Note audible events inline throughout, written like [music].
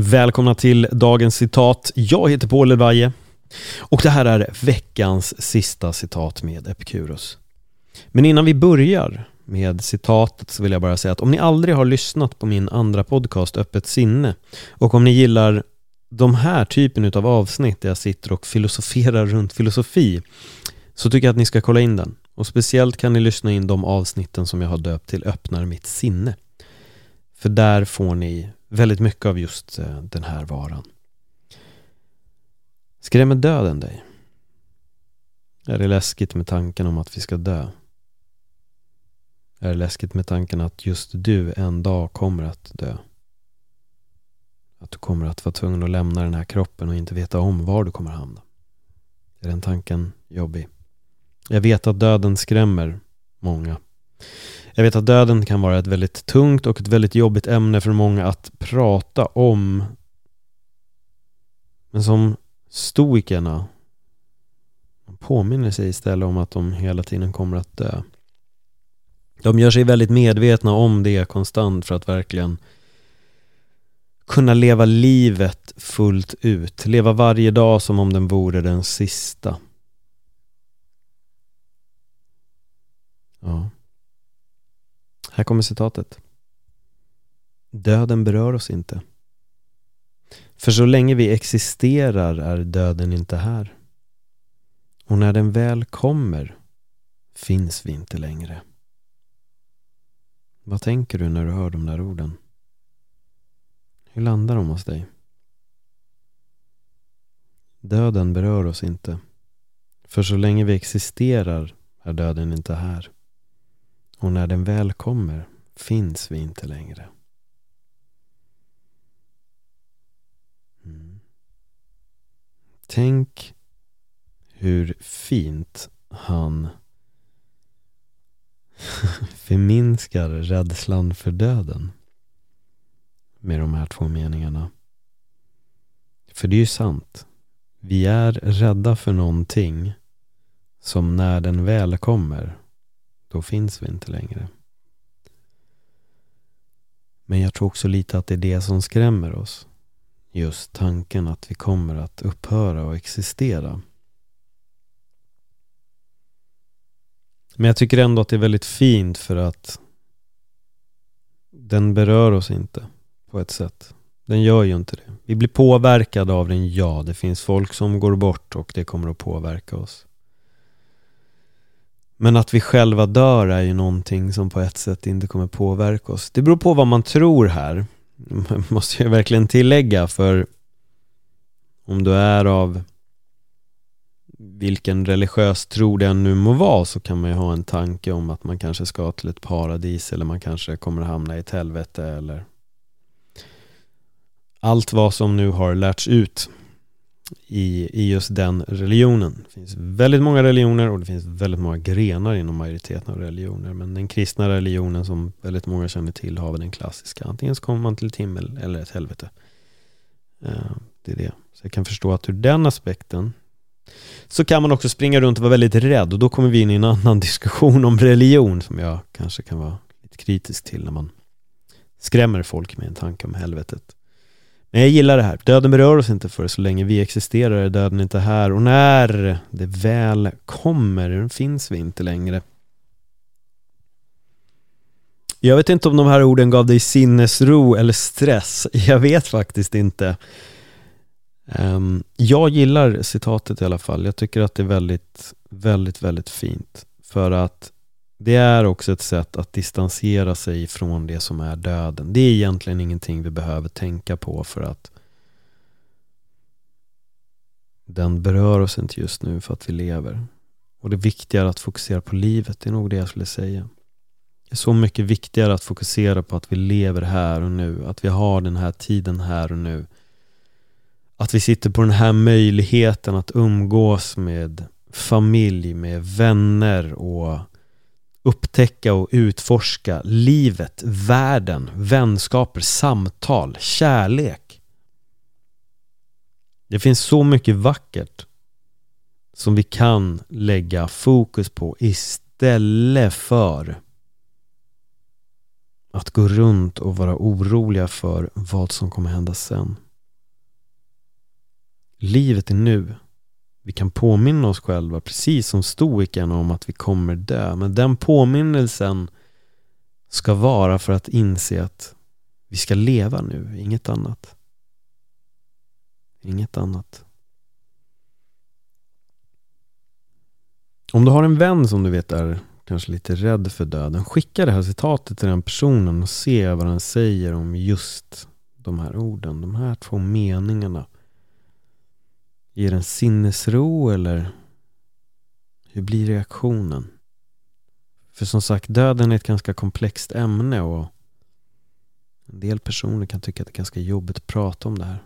Välkomna till dagens citat. Jag heter Paul Elvaje och det här är veckans sista citat med Epikuros. Men innan vi börjar med citatet så vill jag bara säga att om ni aldrig har lyssnat på min andra podcast Öppet sinne och om ni gillar de här typen av avsnitt där jag sitter och filosoferar runt filosofi så tycker jag att ni ska kolla in den. Och speciellt kan ni lyssna in de avsnitten som jag har döpt till Öppnar mitt sinne. För där får ni väldigt mycket av just eh, den här varan. Skrämmer döden dig? Är det läskigt med tanken om att vi ska dö? Är det läskigt med tanken att just du en dag kommer att dö? Att du kommer att vara tvungen att lämna den här kroppen och inte veta om var du kommer hamna? Är den tanken jobbig? Jag vet att döden skrämmer många. Jag vet att döden kan vara ett väldigt tungt och ett väldigt jobbigt ämne för många att prata om. Men som stoikerna påminner sig istället om att de hela tiden kommer att dö. De gör sig väldigt medvetna om det konstant för att verkligen kunna leva livet fullt ut. Leva varje dag som om den vore den sista. Ja. Här kommer citatet. Döden berör oss inte. För så länge vi existerar är döden inte här. Och när den väl kommer finns vi inte längre. Vad tänker du när du hör de där orden? Hur landar de hos dig? Döden berör oss inte. För så länge vi existerar är döden inte här. Och när den väl kommer finns vi inte längre. Mm. Tänk hur fint han [laughs] förminskar rädslan för döden med de här två meningarna. För det är ju sant. Vi är rädda för någonting som när den väl kommer då finns vi inte längre. Men jag tror också lite att det är det som skrämmer oss. Just tanken att vi kommer att upphöra och existera. Men jag tycker ändå att det är väldigt fint för att den berör oss inte på ett sätt. Den gör ju inte det. Vi blir påverkade av den, ja. Det finns folk som går bort och det kommer att påverka oss. Men att vi själva dör är ju någonting som på ett sätt inte kommer påverka oss. Det beror på vad man tror här. [laughs] Måste jag verkligen tillägga för om du är av vilken religiös tro det nu må vara så kan man ju ha en tanke om att man kanske ska till ett paradis eller man kanske kommer hamna i ett helvete eller allt vad som nu har lärts ut i, i just den religionen. Det finns väldigt många religioner och det finns väldigt många grenar inom majoriteten av religioner. Men den kristna religionen som väldigt många känner till har väl den klassiska. Antingen så kommer man till ett himmel eller ett helvete. Uh, det är det. Så jag kan förstå att ur den aspekten så kan man också springa runt och vara väldigt rädd och då kommer vi in i en annan [laughs] diskussion om religion som jag kanske kan vara lite kritisk till när man skrämmer folk med en tanke om helvetet. Men jag gillar det här. Döden berör oss inte för så länge vi existerar är döden inte här och när det väl kommer finns vi inte längre. Jag vet inte om de här orden gav dig sinnesro eller stress. [laughs] Jag vet faktiskt inte. Um, jag gillar citatet i alla fall. Jag tycker att det är väldigt, väldigt, väldigt fint. För att det är också ett sätt att distansera sig från det som är döden. Det är egentligen ingenting vi behöver tänka på för att den berör oss inte just nu för att vi lever. Och det är viktigare att fokusera på livet, det är nog det jag skulle säga. Det är så mycket viktigare att fokusera på att vi lever här och nu, att vi har den här tiden här och nu. Att vi sitter på den här möjligheten att umgås med familj, med vänner och upptäcka och utforska livet, världen, vänskaper, samtal, kärlek. Det finns så mycket vackert som vi kan lägga fokus på istället för att gå runt och vara oroliga för vad som kommer hända sen. Livet är nu. Vi kan påminna oss själva, precis som stoikerna, om att vi kommer dö. Men den påminnelsen ska vara för att inse att vi ska leva nu, inget annat. Inget annat. Om du har en vän som du vet är kanske lite rädd för döden, skicka det här citatet till den personen och se vad den säger om just de här orden, de här två meningarna. Ger den sinnesro eller hur blir reaktionen? För som sagt, döden är ett ganska komplext ämne och en del personer kan tycka att det är ganska jobbigt att prata om det här.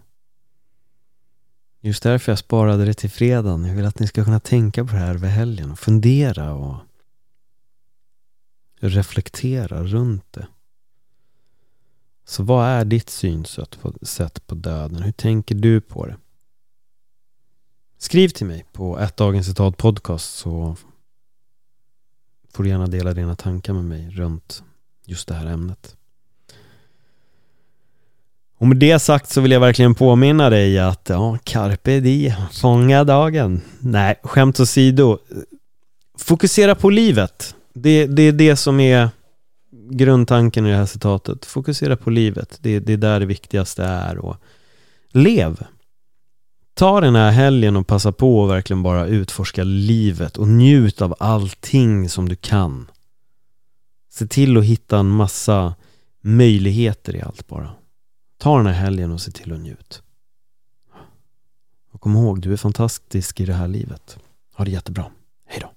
Just därför jag sparade det till fredagen. Jag vill att ni ska kunna tänka på det här över helgen och fundera och reflektera runt det. Så vad är ditt synsätt på, sätt på döden? Hur tänker du på det? Skriv till mig på ett dagens citat podcast så får du gärna dela dina tankar med mig runt just det här ämnet. Och med det sagt så vill jag verkligen påminna dig att ja, carpe diem, fånga dagen. Nej, skämt åsido. Fokusera på livet. Det, det är det som är grundtanken i det här citatet. Fokusera på livet. Det, det är där det viktigaste är. Och lev. Ta den här helgen och passa på att verkligen bara utforska livet och njut av allting som du kan. Se till att hitta en massa möjligheter i allt bara. Ta den här helgen och se till att njut. Och kom ihåg, du är fantastisk i det här livet. Ha det jättebra. Hej då.